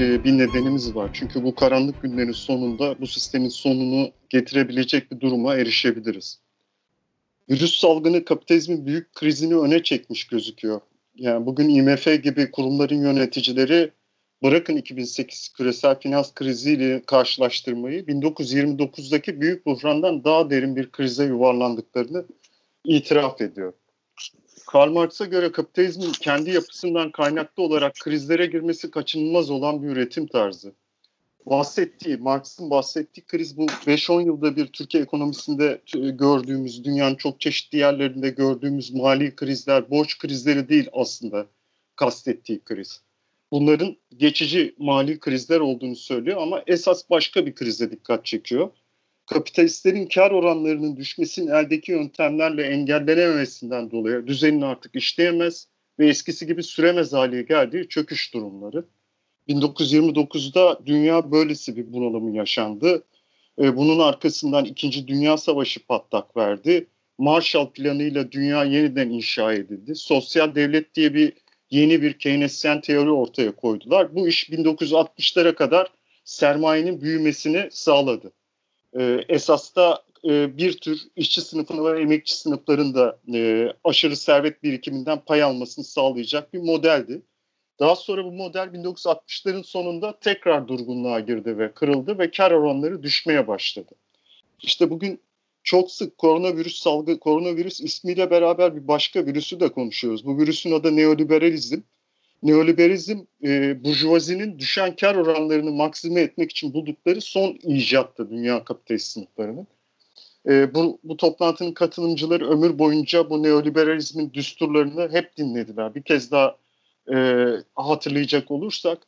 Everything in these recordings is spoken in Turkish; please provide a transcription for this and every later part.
e, bir nedenimiz var. Çünkü bu karanlık günlerin sonunda bu sistemin sonunu getirebilecek bir duruma erişebiliriz. Virüs salgını kapitalizmin büyük krizini öne çekmiş gözüküyor. Yani bugün IMF gibi kurumların yöneticileri bırakın 2008 küresel finans kriziyle karşılaştırmayı 1929'daki büyük buhrandan daha derin bir krize yuvarlandıklarını itiraf ediyor. Karl Marx'a göre kapitalizmin kendi yapısından kaynaklı olarak krizlere girmesi kaçınılmaz olan bir üretim tarzı. Bahsettiği, Marx'ın bahsettiği kriz bu 5-10 yılda bir Türkiye ekonomisinde gördüğümüz, dünyanın çok çeşitli yerlerinde gördüğümüz mali krizler, borç krizleri değil aslında kastettiği kriz. Bunların geçici mali krizler olduğunu söylüyor ama esas başka bir krize dikkat çekiyor kapitalistlerin kar oranlarının düşmesinin eldeki yöntemlerle engellenememesinden dolayı düzenin artık işleyemez ve eskisi gibi süremez hale geldiği çöküş durumları. 1929'da dünya böylesi bir bunalımı yaşandı. Ee, bunun arkasından İkinci Dünya Savaşı patlak verdi. Marshall Planı'yla dünya yeniden inşa edildi. Sosyal devlet diye bir yeni bir Keynesyen teori ortaya koydular. Bu iş 1960'lara kadar sermayenin büyümesini sağladı e, esas da e, bir tür işçi sınıfını ve emekçi sınıflarında e, aşırı servet birikiminden pay almasını sağlayacak bir modeldi. Daha sonra bu model 1960'ların sonunda tekrar durgunluğa girdi ve kırıldı ve kar oranları düşmeye başladı. İşte bugün çok sık koronavirüs salgı, koronavirüs ismiyle beraber bir başka virüsü de konuşuyoruz. Bu virüsün adı neoliberalizm neoliberalizm e, burjuvazinin düşen kar oranlarını maksime etmek için buldukları son icattı dünya kapitalist sınıflarının. E, bu, bu toplantının katılımcıları ömür boyunca bu neoliberalizmin düsturlarını hep dinlediler. Bir kez daha e, hatırlayacak olursak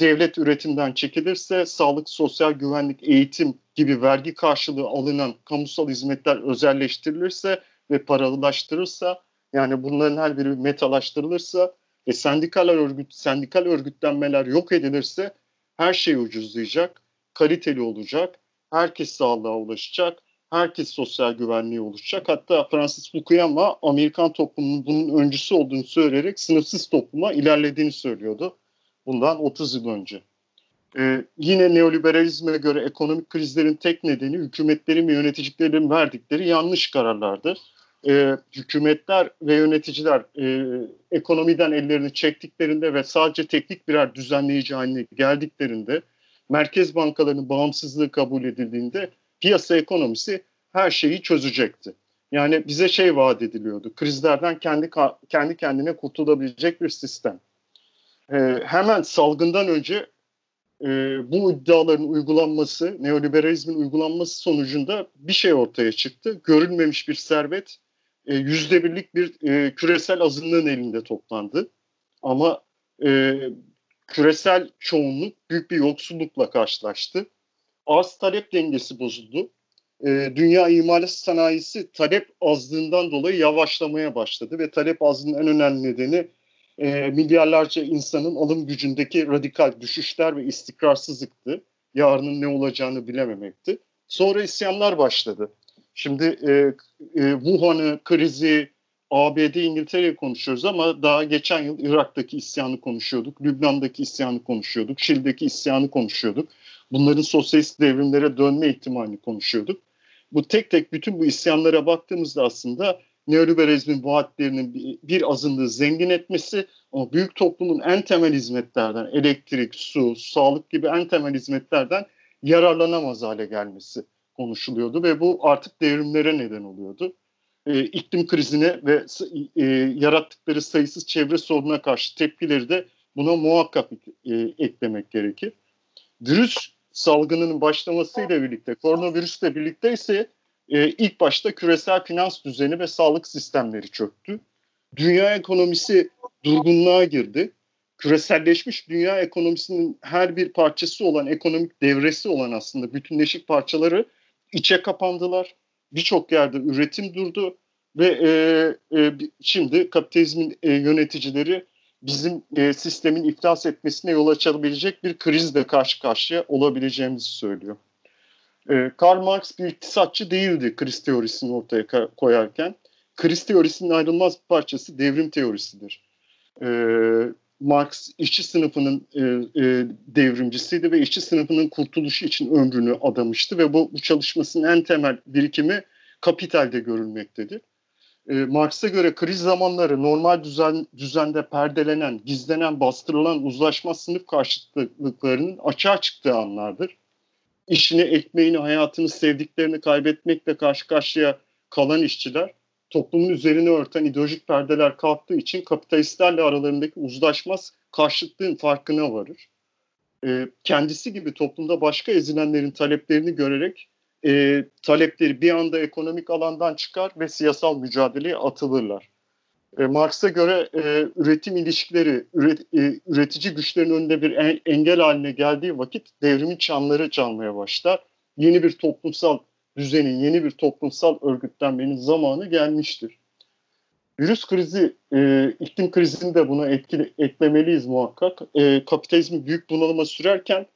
devlet üretimden çekilirse sağlık, sosyal güvenlik, eğitim gibi vergi karşılığı alınan kamusal hizmetler özelleştirilirse ve paralılaştırılırsa yani bunların her biri metalaştırılırsa ve sendikal örgüt, sendikal örgütlenmeler yok edilirse her şey ucuzlayacak, kaliteli olacak, herkes sağlığa ulaşacak, herkes sosyal güvenliğe ulaşacak. Hatta Francis Fukuyama Amerikan toplumunun bunun öncüsü olduğunu söyleyerek sınıfsız topluma ilerlediğini söylüyordu. Bundan 30 yıl önce. Ee, yine neoliberalizme göre ekonomik krizlerin tek nedeni hükümetlerin ve yöneticilerin verdikleri yanlış kararlardı e, hükümetler ve yöneticiler e, ekonomiden ellerini çektiklerinde ve sadece teknik birer düzenleyici haline geldiklerinde merkez bankalarının bağımsızlığı kabul edildiğinde piyasa ekonomisi her şeyi çözecekti. Yani bize şey vaat ediliyordu. Krizlerden kendi kendi kendine kurtulabilecek bir sistem. E, hemen salgından önce e, bu iddiaların uygulanması, neoliberalizmin uygulanması sonucunda bir şey ortaya çıktı. Görülmemiş bir servet yüzde birlik bir e, küresel azınlığın elinde toplandı. Ama e, küresel çoğunluk büyük bir yoksullukla karşılaştı. Arz talep dengesi bozuldu. E, dünya imalat sanayisi talep azlığından dolayı yavaşlamaya başladı ve talep azlığının en önemli nedeni e, milyarlarca insanın alım gücündeki radikal düşüşler ve istikrarsızlıktı. Yarının ne olacağını bilememekti. Sonra isyanlar başladı. Şimdi e, e, Wuhan'ı, krizi, ABD, İngiltere'yi konuşuyoruz ama daha geçen yıl Irak'taki isyanı konuşuyorduk, Lübnan'daki isyanı konuşuyorduk, Şili'deki isyanı konuşuyorduk. Bunların sosyalist devrimlere dönme ihtimalini konuşuyorduk. Bu tek tek bütün bu isyanlara baktığımızda aslında neoliberalizmin vaatlerinin bir azınlığı zengin etmesi ama büyük toplumun en temel hizmetlerden elektrik, su, sağlık gibi en temel hizmetlerden yararlanamaz hale gelmesi konuşuluyordu ve bu artık devrimlere neden oluyordu. E, iklim krizine ve e, yarattıkları sayısız çevre sorununa karşı tepkileri de buna muhakkak e, eklemek gerekir. Virüs salgınının başlamasıyla birlikte, koronavirüsle birlikte ise e, ilk başta küresel finans düzeni ve sağlık sistemleri çöktü. Dünya ekonomisi durgunluğa girdi. Küreselleşmiş dünya ekonomisinin her bir parçası olan, ekonomik devresi olan aslında bütünleşik parçaları içe kapandılar. Birçok yerde üretim durdu ve e, e, şimdi kapitalizmin e, yöneticileri bizim e, sistemin iflas etmesine yol açabilecek bir krizle karşı karşıya olabileceğimizi söylüyor. E, Karl Marx bir iktisatçı değildi kriz teorisini ortaya koyarken. Kriz teorisinin ayrılmaz bir parçası devrim teorisidir. E, Marx işçi sınıfının e, e, devrimcisiydi ve işçi sınıfının kurtuluşu için ömrünü adamıştı ve bu, bu çalışmasının en temel birikimi kapitalde görülmektedir. E, Marx'a göre kriz zamanları normal düzen, düzende perdelenen, gizlenen, bastırılan uzlaşmaz sınıf karşıtlıklarının açığa çıktığı anlardır. İşini, ekmeğini, hayatını, sevdiklerini kaybetmekle karşı karşıya kalan işçiler toplumun üzerine örten ideolojik perdeler kalktığı için kapitalistlerle aralarındaki uzlaşmaz karşıtlığın farkına varır. E, kendisi gibi toplumda başka ezilenlerin taleplerini görerek e, talepleri bir anda ekonomik alandan çıkar ve siyasal mücadeleye atılırlar. E, Marx'a göre e, üretim ilişkileri üret, e, üretici güçlerin önünde bir en, engel haline geldiği vakit devrimin çanları çalmaya başlar. Yeni bir toplumsal düzenin, yeni bir toplumsal örgütlenmenin zamanı gelmiştir. Virüs krizi, e, iklim krizini de buna etkili, eklemeliyiz muhakkak. E, kapitalizmi büyük bunalıma sürerken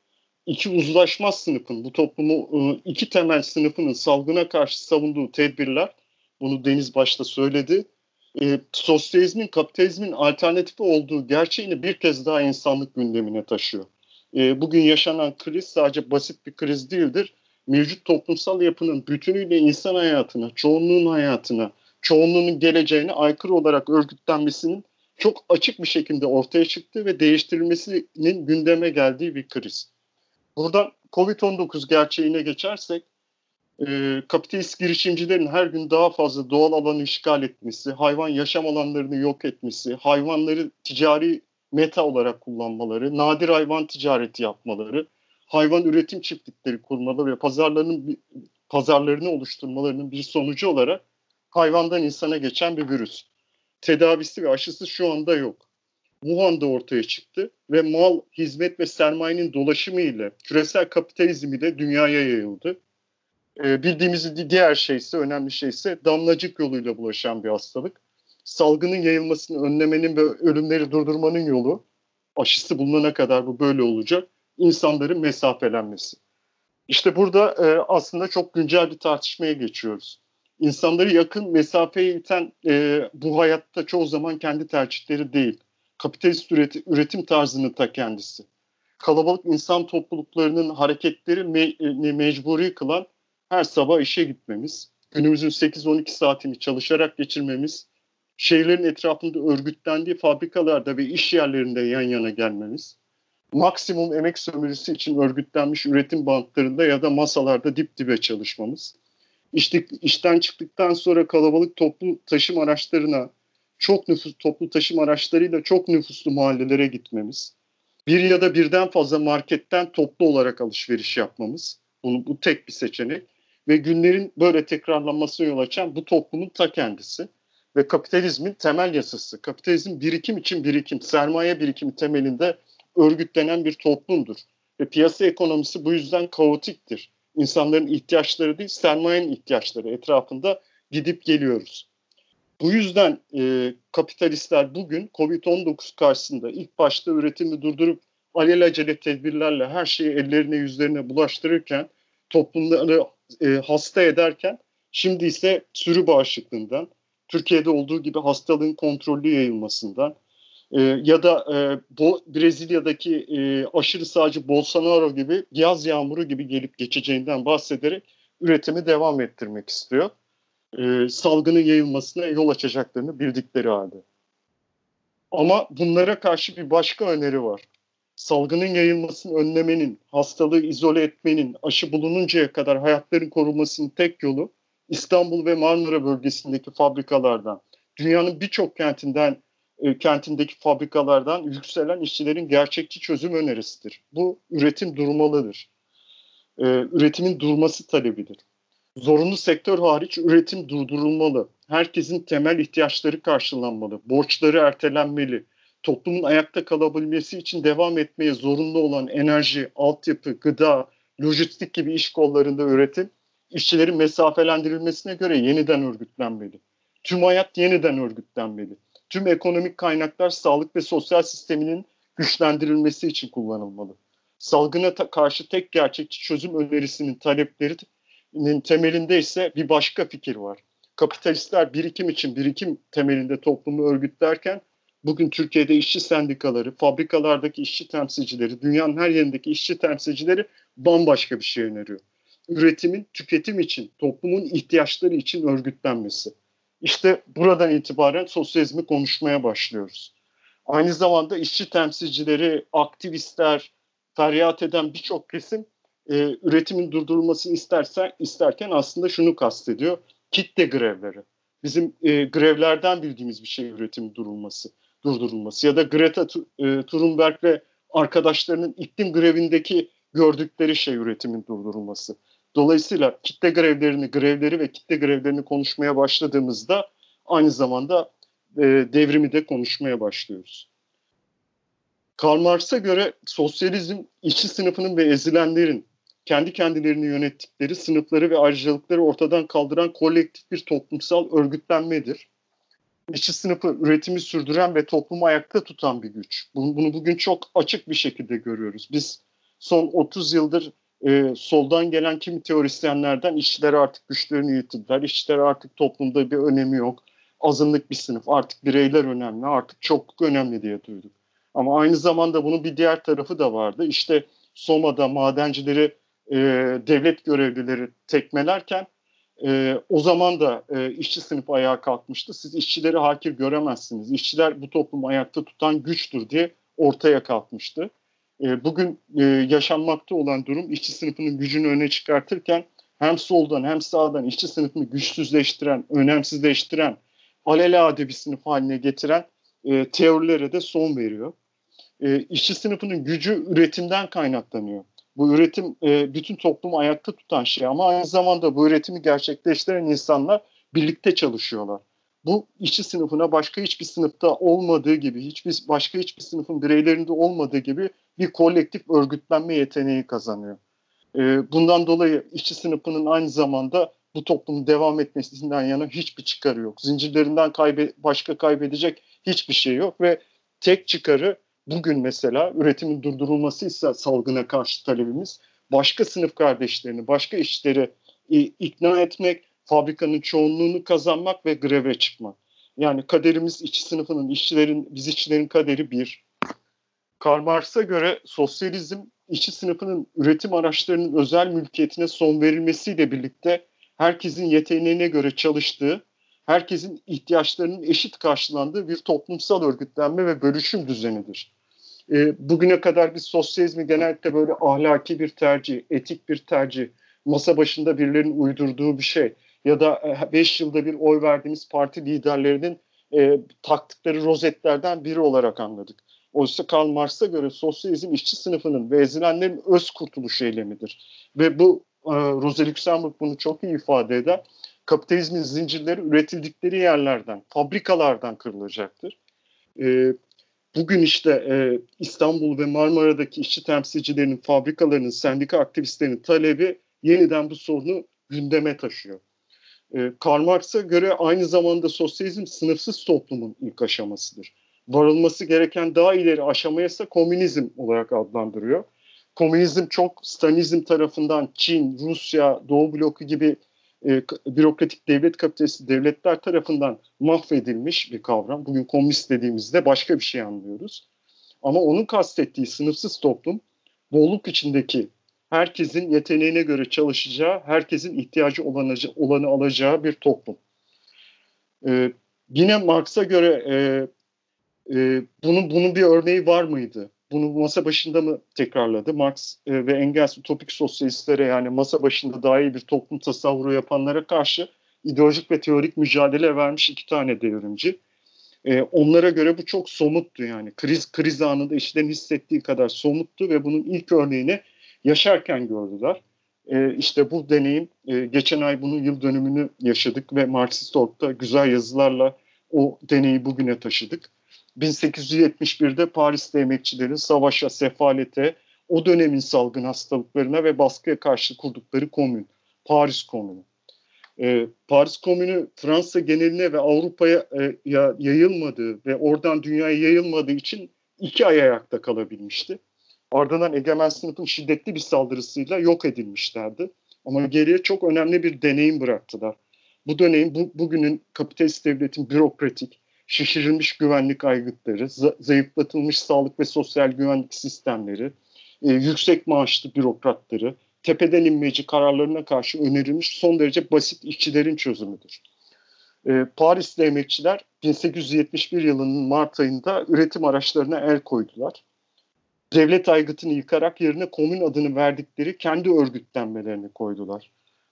iki uzlaşmaz sınıfın, bu toplumu e, iki temel sınıfının salgına karşı savunduğu tedbirler, bunu Deniz başta söyledi, e, sosyalizmin, kapitalizmin alternatifi olduğu gerçeğini bir kez daha insanlık gündemine taşıyor. E, bugün yaşanan kriz sadece basit bir kriz değildir mevcut toplumsal yapının bütünüyle insan hayatına, çoğunluğun hayatına, çoğunluğun geleceğine aykırı olarak örgütlenmesinin çok açık bir şekilde ortaya çıktığı ve değiştirilmesinin gündeme geldiği bir kriz. Buradan Covid-19 gerçeğine geçersek, e, kapitalist girişimcilerin her gün daha fazla doğal alanı işgal etmesi, hayvan yaşam alanlarını yok etmesi, hayvanları ticari meta olarak kullanmaları, nadir hayvan ticareti yapmaları, hayvan üretim çiftlikleri kurmaları ve pazarlarının pazarlarını oluşturmalarının bir sonucu olarak hayvandan insana geçen bir virüs. Tedavisi ve aşısı şu anda yok. Wuhan'da ortaya çıktı ve mal, hizmet ve sermayenin dolaşımı ile küresel kapitalizm ile dünyaya yayıldı. Ee, bildiğimiz diğer şey ise, önemli şey ise damlacık yoluyla bulaşan bir hastalık. Salgının yayılmasını önlemenin ve ölümleri durdurmanın yolu aşısı bulunana kadar bu böyle olacak insanların mesafelenmesi. İşte burada e, aslında çok güncel bir tartışmaya geçiyoruz. İnsanları yakın mesafeye iten e, bu hayatta çoğu zaman kendi tercihleri değil. Kapitalist üretim, üretim tarzının ta kendisi. Kalabalık insan topluluklarının hareketleri me, e, mecburi kılan her sabah işe gitmemiz, günümüzün 8-12 saatini çalışarak geçirmemiz, şehirlerin etrafında örgütlendiği fabrikalarda ve iş yerlerinde yan yana gelmemiz, maksimum emek sömürüsü için örgütlenmiş üretim bantlarında ya da masalarda dip dibe çalışmamız. İşte, işten çıktıktan sonra kalabalık toplu taşım araçlarına, çok nüfus toplu taşım araçlarıyla çok nüfuslu mahallelere gitmemiz. Bir ya da birden fazla marketten toplu olarak alışveriş yapmamız. Bunu, bu tek bir seçenek. Ve günlerin böyle tekrarlanmasına yol açan bu toplumun ta kendisi. Ve kapitalizmin temel yasası. Kapitalizm birikim için birikim, sermaye birikimi temelinde örgütlenen bir toplumdur. Ve piyasa ekonomisi bu yüzden kaotiktir. İnsanların ihtiyaçları değil, sermayenin ihtiyaçları etrafında gidip geliyoruz. Bu yüzden e, kapitalistler bugün Covid-19 karşısında ilk başta üretimi durdurup alelacele tedbirlerle her şeyi ellerine yüzlerine bulaştırırken, toplumları e, hasta ederken, şimdi ise sürü bağışıklığından, Türkiye'de olduğu gibi hastalığın kontrollü yayılmasından, e, ya da e, Bo Brezilya'daki e, aşırı sağcı Bolsonaro gibi yaz yağmuru gibi gelip geçeceğinden bahsederek üretimi devam ettirmek istiyor. E, salgının yayılmasına yol açacaklarını bildikleri halde. Ama bunlara karşı bir başka öneri var. Salgının yayılmasını önlemenin, hastalığı izole etmenin, aşı bulununcaya kadar hayatların korunmasının tek yolu İstanbul ve Marmara bölgesindeki fabrikalardan, dünyanın birçok kentinden kentindeki fabrikalardan yükselen işçilerin gerçekçi çözüm önerisidir. Bu üretim durmalıdır. E, üretimin durması talebidir. Zorunlu sektör hariç üretim durdurulmalı. Herkesin temel ihtiyaçları karşılanmalı. Borçları ertelenmeli. Toplumun ayakta kalabilmesi için devam etmeye zorunlu olan enerji, altyapı, gıda, lojistik gibi iş kollarında üretim, işçilerin mesafelendirilmesine göre yeniden örgütlenmeli. Tüm hayat yeniden örgütlenmeli tüm ekonomik kaynaklar sağlık ve sosyal sisteminin güçlendirilmesi için kullanılmalı. Salgına karşı tek gerçekçi çözüm önerisinin taleplerinin temelinde ise bir başka fikir var. Kapitalistler birikim için birikim temelinde toplumu örgütlerken Bugün Türkiye'de işçi sendikaları, fabrikalardaki işçi temsilcileri, dünyanın her yerindeki işçi temsilcileri bambaşka bir şey öneriyor. Üretimin tüketim için, toplumun ihtiyaçları için örgütlenmesi. İşte buradan itibaren sosyalizmi konuşmaya başlıyoruz. Aynı zamanda işçi temsilcileri, aktivistler, feryat eden birçok kesim e, üretimin durdurulmasını istersen, isterken aslında şunu kastediyor. Kitle grevleri. Bizim e, grevlerden bildiğimiz bir şey üretimin durulması, durdurulması. Ya da Greta e, Thunberg ve arkadaşlarının iklim grevindeki gördükleri şey üretimin durdurulması. Dolayısıyla kitle grevlerini, grevleri ve kitle grevlerini konuşmaya başladığımızda aynı zamanda e, devrimi de konuşmaya başlıyoruz. Karl Marx'a göre sosyalizm işçi sınıfının ve ezilenlerin kendi kendilerini yönettikleri sınıfları ve ayrıcalıkları ortadan kaldıran kolektif bir toplumsal örgütlenmedir. İşçi sınıfı üretimi sürdüren ve toplumu ayakta tutan bir güç. Bunu, bunu bugün çok açık bir şekilde görüyoruz. Biz son 30 yıldır e, soldan gelen kimi teorisyenlerden işçiler artık güçlerini yitirdiler. İşçiler artık toplumda bir önemi yok. Azınlık bir sınıf. Artık bireyler önemli. Artık çok önemli diye duyduk. Ama aynı zamanda bunun bir diğer tarafı da vardı. İşte Soma'da madencileri e, devlet görevlileri tekmelerken e, o zaman da e, işçi sınıfı ayağa kalkmıştı. Siz işçileri hakir göremezsiniz. İşçiler bu toplumu ayakta tutan güçtür diye ortaya kalkmıştı. E, bugün e, yaşanmakta olan durum işçi sınıfının gücünü öne çıkartırken hem soldan hem sağdan işçi sınıfını güçsüzleştiren, önemsizleştiren, alelade bir sınıf haline getiren e, teorilere de son veriyor. E, işçi sınıfının gücü üretimden kaynaklanıyor. Bu üretim bütün toplumu ayakta tutan şey ama aynı zamanda bu üretimi gerçekleştiren insanlar birlikte çalışıyorlar. Bu işçi sınıfına başka hiçbir sınıfta olmadığı gibi, hiçbir başka hiçbir sınıfın bireylerinde olmadığı gibi bir kolektif örgütlenme yeteneği kazanıyor. E, bundan dolayı işçi sınıfının aynı zamanda bu toplumun devam etmesinden yana hiçbir çıkarı yok. Zincirlerinden kaybe başka kaybedecek hiçbir şey yok ve tek çıkarı bugün mesela üretimin durdurulması ise salgına karşı talebimiz başka sınıf kardeşlerini, başka işleri ikna etmek, fabrikanın çoğunluğunu kazanmak ve greve çıkmak. Yani kaderimiz işçi sınıfının, işçilerin, biz işçilerin kaderi bir. Karl Marx'a göre sosyalizm işçi sınıfının üretim araçlarının özel mülkiyetine son verilmesiyle birlikte herkesin yeteneğine göre çalıştığı, herkesin ihtiyaçlarının eşit karşılandığı bir toplumsal örgütlenme ve bölüşüm düzenidir. E, bugüne kadar biz sosyalizmi genellikle böyle ahlaki bir tercih, etik bir tercih, masa başında birilerinin uydurduğu bir şey ya da 5 e, yılda bir oy verdiğimiz parti liderlerinin e, taktıkları rozetlerden biri olarak anladık. Oysa Karl Marx'a göre sosyalizm işçi sınıfının ve ezilenlerin öz kurtuluş eylemidir. Ve bu e, Rosa Luxemburg bunu çok iyi ifade eder. Kapitalizmin zincirleri üretildikleri yerlerden, fabrikalardan kırılacaktır. E, bugün işte e, İstanbul ve Marmara'daki işçi temsilcilerinin, fabrikalarının, sendika aktivistlerinin talebi yeniden bu sorunu gündeme taşıyor. E, Karl Marx'a göre aynı zamanda sosyalizm sınıfsız toplumun ilk aşamasıdır. Varılması gereken daha ileri aşamaya ise komünizm olarak adlandırıyor. Komünizm çok Stalinizm tarafından Çin, Rusya, Doğu bloku gibi e, bürokratik devlet kapitalist devletler tarafından mahvedilmiş bir kavram. Bugün komünist dediğimizde başka bir şey anlıyoruz. Ama onun kastettiği sınıfsız toplum bolluk içindeki herkesin yeteneğine göre çalışacağı, herkesin ihtiyacı olanı, olanı alacağı bir toplum. Ee, yine Marx'a göre e, e, bunun bunun bir örneği var mıydı? bunu masa başında mı tekrarladı? Marx e, ve Engels utopik sosyalistlere yani masa başında daha iyi bir toplum tasavvuru yapanlara karşı ideolojik ve teorik mücadele vermiş iki tane devrimci. E, onlara göre bu çok somuttu yani. Kriz kriz anında işlerin hissettiği kadar somuttu ve bunun ilk örneğini yaşarken gördüler. E, işte bu deneyim, e, geçen ay bunun yıl dönümünü yaşadık ve Marxist.org'da güzel yazılarla o deneyi bugüne taşıdık. 1871'de Paris'te emekçilerin savaşa, sefalete, o dönemin salgın hastalıklarına ve baskıya karşı kurdukları komün, Paris Komünü. Ee, Paris Komünü Fransa geneline ve Avrupa'ya e, yayılmadığı ve oradan dünyaya yayılmadığı için iki ay ayakta kalabilmişti. Ardından egemen sınıfın şiddetli bir saldırısıyla yok edilmişlerdi. Ama geriye çok önemli bir deneyim bıraktılar. Bu deneyim bu, bugünün kapitalist devletin bürokratik, şişirilmiş güvenlik aygıtları, zayıflatılmış sağlık ve sosyal güvenlik sistemleri, e, yüksek maaşlı bürokratları, tepeden inmeci kararlarına karşı önerilmiş son derece basit işçilerin çözümüdür. E, Paris'te emekçiler 1871 yılının Mart ayında üretim araçlarına el koydular. Devlet aygıtını yıkarak yerine komün adını verdikleri kendi örgütlenmelerini koydular.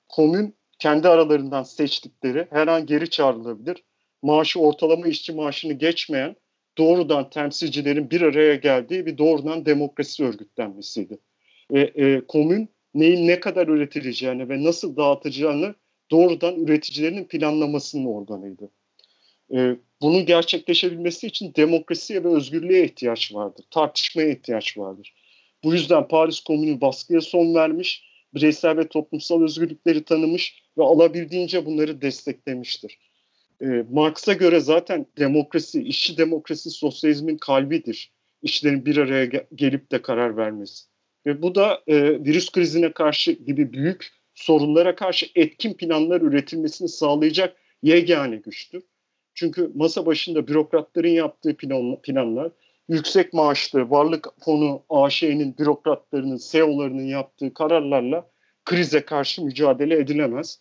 Komün kendi aralarından seçtikleri her an geri çağrılabilir, maaşı ortalama işçi maaşını geçmeyen doğrudan temsilcilerin bir araya geldiği bir doğrudan demokrasi örgütlenmesiydi. Ve e, komün neyin ne kadar üretileceğini ve nasıl dağıtacağını doğrudan üreticilerin planlamasının organıydı. E, bunun gerçekleşebilmesi için demokrasiye ve özgürlüğe ihtiyaç vardır. Tartışmaya ihtiyaç vardır. Bu yüzden Paris Komünü baskıya son vermiş, bireysel ve toplumsal özgürlükleri tanımış ve alabildiğince bunları desteklemiştir. E, Marx'a göre zaten demokrasi, işçi demokrasi sosyalizmin kalbidir. İşçilerin bir araya ge- gelip de karar vermesi. Ve bu da e, virüs krizine karşı gibi büyük sorunlara karşı etkin planlar üretilmesini sağlayacak yegane güçtür. Çünkü masa başında bürokratların yaptığı plan, planlar, yüksek maaşlı varlık fonu AŞ'nin bürokratlarının, CEO'larının yaptığı kararlarla krize karşı mücadele edilemez.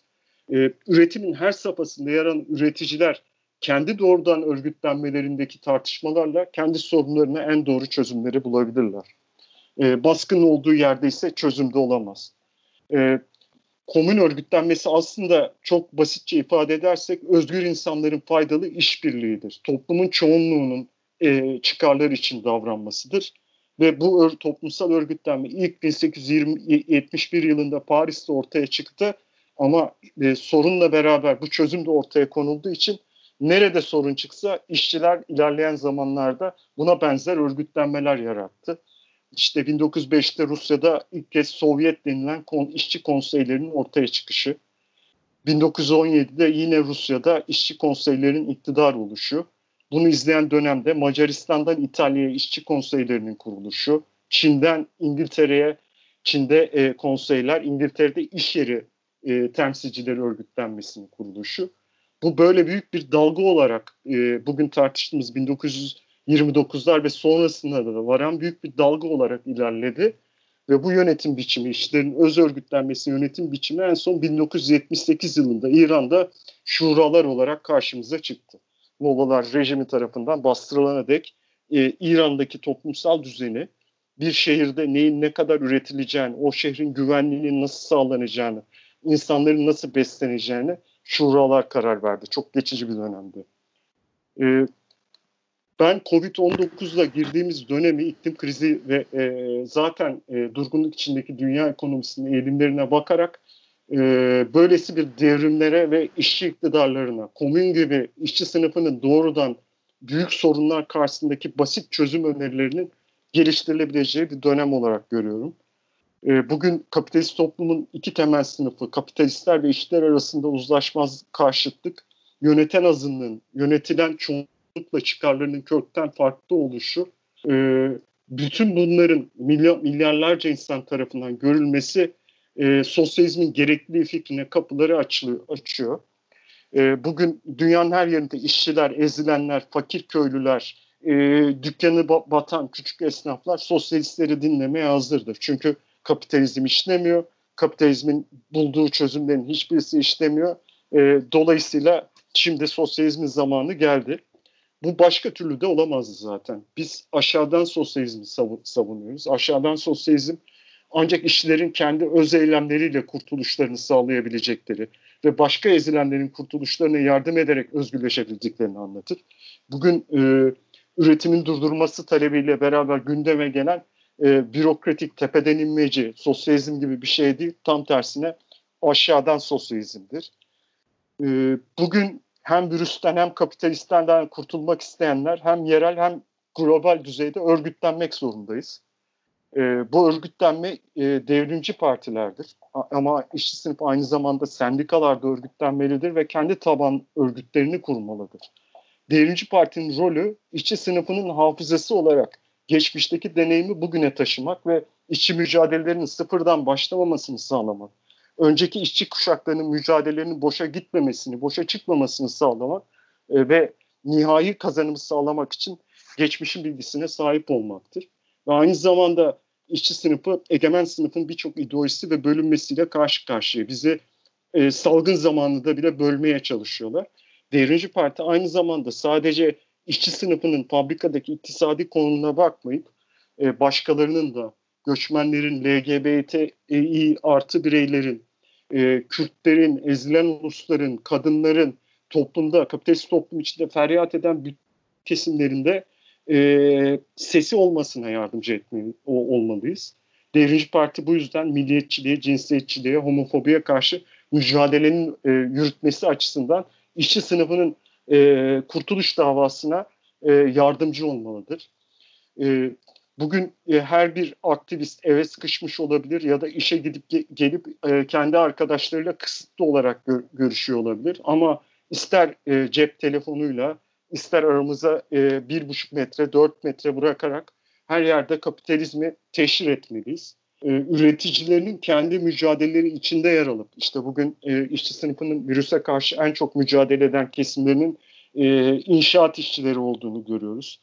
Ee, üretimin her safhasında yer alan üreticiler kendi doğrudan örgütlenmelerindeki tartışmalarla kendi sorunlarına en doğru çözümleri bulabilirler. Ee, baskın olduğu yerde ise çözümde olamaz. Ee, komün örgütlenmesi aslında çok basitçe ifade edersek özgür insanların faydalı işbirliğidir. Toplumun çoğunluğunun e, çıkarları için davranmasıdır. Ve bu ör, toplumsal örgütlenme ilk 1871 yılında Paris'te ortaya çıktı. Ama e, sorunla beraber bu çözüm de ortaya konulduğu için nerede sorun çıksa işçiler ilerleyen zamanlarda buna benzer örgütlenmeler yarattı. İşte 1905'te Rusya'da ilk kez Sovyet denilen kon, işçi konseylerinin ortaya çıkışı. 1917'de yine Rusya'da işçi konseylerinin iktidar oluşu. Bunu izleyen dönemde Macaristan'dan İtalya'ya işçi konseylerinin kuruluşu. Çin'den İngiltere'ye Çin'de e, konseyler, İngiltere'de iş yeri e, temsilcileri örgütlenmesinin kuruluşu. Bu böyle büyük bir dalga olarak e, bugün tartıştığımız 1900 29'lar ve sonrasında da varan büyük bir dalga olarak ilerledi. Ve bu yönetim biçimi, işlerin öz örgütlenmesi yönetim biçimi en son 1978 yılında İran'da şuralar olarak karşımıza çıktı. Mollalar rejimi tarafından bastırılana dek e, İran'daki toplumsal düzeni bir şehirde neyin ne kadar üretileceğini, o şehrin güvenliğinin nasıl sağlanacağını, insanların nasıl besleneceğini şuralar karar verdi. Çok geçici bir dönemdi. E, ben Covid-19'la girdiğimiz dönemi iklim krizi ve e, zaten e, durgunluk içindeki dünya ekonomisinin eğilimlerine bakarak e, böylesi bir devrimlere ve işçi iktidarlarına, komün gibi işçi sınıfının doğrudan büyük sorunlar karşısındaki basit çözüm önerilerinin geliştirilebileceği bir dönem olarak görüyorum. E, bugün kapitalist toplumun iki temel sınıfı, kapitalistler ve işçiler arasında uzlaşmaz karşıtlık, yöneten azınlığın, yönetilen çoğunluk çoğunlukla çıkarlarının kökten farklı oluşu e, bütün bunların milyar, milyarlarca insan tarafından görülmesi e, sosyalizmin gerekliliği fikrine kapıları açılıyor, açıyor. E, bugün dünyanın her yerinde işçiler, ezilenler, fakir köylüler, e, dükkanı batan küçük esnaflar sosyalistleri dinlemeye hazırdır. Çünkü kapitalizm işlemiyor, kapitalizmin bulduğu çözümlerin hiçbirisi işlemiyor. E, dolayısıyla şimdi sosyalizmin zamanı geldi. Bu başka türlü de olamazdı zaten. Biz aşağıdan sosyalizmi savunuyoruz. Aşağıdan sosyalizm ancak işçilerin kendi öz eylemleriyle kurtuluşlarını sağlayabilecekleri ve başka ezilenlerin kurtuluşlarına yardım ederek özgürleşebildiklerini anlatır. Bugün e, üretimin durdurması talebiyle beraber gündeme gelen e, bürokratik tepeden inmeci sosyalizm gibi bir şey değil. Tam tersine aşağıdan sosyalizmdir. E, bugün hem virüsten hem kapitalistten kurtulmak isteyenler hem yerel hem global düzeyde örgütlenmek zorundayız. E, bu örgütlenme e, devrimci partilerdir. Ama işçi sınıf aynı zamanda sendikalarda örgütlenmelidir ve kendi taban örgütlerini kurmalıdır. Devrimci partinin rolü işçi sınıfının hafızası olarak geçmişteki deneyimi bugüne taşımak ve işçi mücadelelerinin sıfırdan başlamamasını sağlamak önceki işçi kuşaklarının mücadelelerinin boşa gitmemesini, boşa çıkmamasını sağlamak e, ve nihai kazanımı sağlamak için geçmişin bilgisine sahip olmaktır. Ve aynı zamanda işçi sınıfı egemen sınıfın birçok ideolojisi ve bölünmesiyle karşı karşıya. Bizi e, salgın zamanında bile bölmeye çalışıyorlar. Devrimci Parti aynı zamanda sadece işçi sınıfının fabrikadaki iktisadi konumuna bakmayıp e, başkalarının da göçmenlerin, LGBTİ artı bireylerin, e, Kürtlerin, ezilen ulusların, kadınların toplumda, kapitalist toplum içinde feryat eden kesimlerinde e, sesi olmasına yardımcı etmeli, o, olmalıyız. Devrimci Parti bu yüzden milliyetçiliğe, cinsiyetçiliğe, homofobiye karşı mücadelenin e, yürütmesi açısından işçi sınıfının e, kurtuluş davasına e, yardımcı olmalıdır. E, bugün e, her bir aktivist eve sıkışmış olabilir ya da işe gidip ge- gelip e, kendi arkadaşlarıyla kısıtlı olarak gör- görüşüyor olabilir. Ama ister e, cep telefonuyla ister aramıza e, bir buçuk metre, dört metre bırakarak her yerde kapitalizmi teşhir etmeliyiz. E, üreticilerinin kendi mücadeleleri içinde yer alıp, işte bugün e, işçi sınıfının virüse karşı en çok mücadele eden kesimlerinin e, inşaat işçileri olduğunu görüyoruz.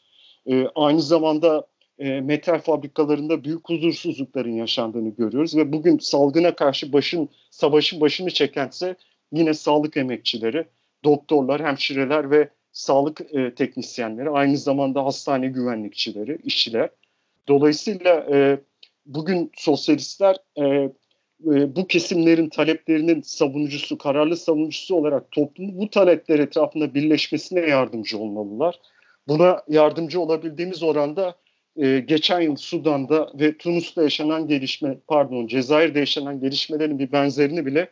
E, aynı zamanda e, metal fabrikalarında büyük huzursuzlukların yaşandığını görüyoruz ve bugün salgına karşı başın savaşın başını çekense yine sağlık emekçileri, doktorlar, hemşireler ve sağlık e, teknisyenleri, aynı zamanda hastane güvenlikçileri, işçiler. Dolayısıyla e, bugün sosyalistler e, e, bu kesimlerin taleplerinin savunucusu, kararlı savunucusu olarak toplumu bu talepler etrafında birleşmesine yardımcı olmalılar. Buna yardımcı olabildiğimiz oranda e, geçen yıl Sudan'da ve Tunus'ta yaşanan gelişme, pardon Cezayir'de yaşanan gelişmelerin bir benzerini bile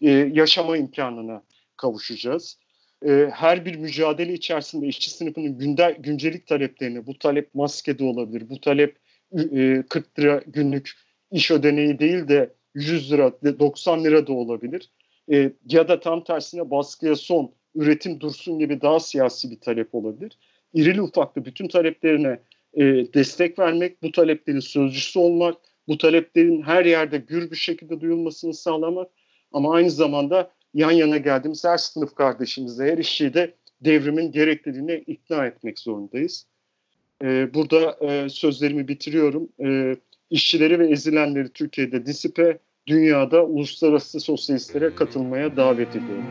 e, yaşama imkanına kavuşacağız. E, her bir mücadele içerisinde işçi sınıfının günde, güncelik taleplerini, bu talep maskede olabilir, bu talep e, 40 lira günlük iş ödeneği değil de 100 lira, 90 lira da olabilir. E, ya da tam tersine baskıya son, üretim dursun gibi daha siyasi bir talep olabilir. İrili ufaklı bütün taleplerine e, destek vermek, bu taleplerin sözcüsü olmak, bu taleplerin her yerde gür bir şekilde duyulmasını sağlamak ama aynı zamanda yan yana geldiğimiz her sınıf kardeşimize, her işçiyi de devrimin gerekliliğine ikna etmek zorundayız. E, burada e, sözlerimi bitiriyorum. E, işçileri ve ezilenleri Türkiye'de disipe, dünyada uluslararası sosyalistlere katılmaya davet ediyorum.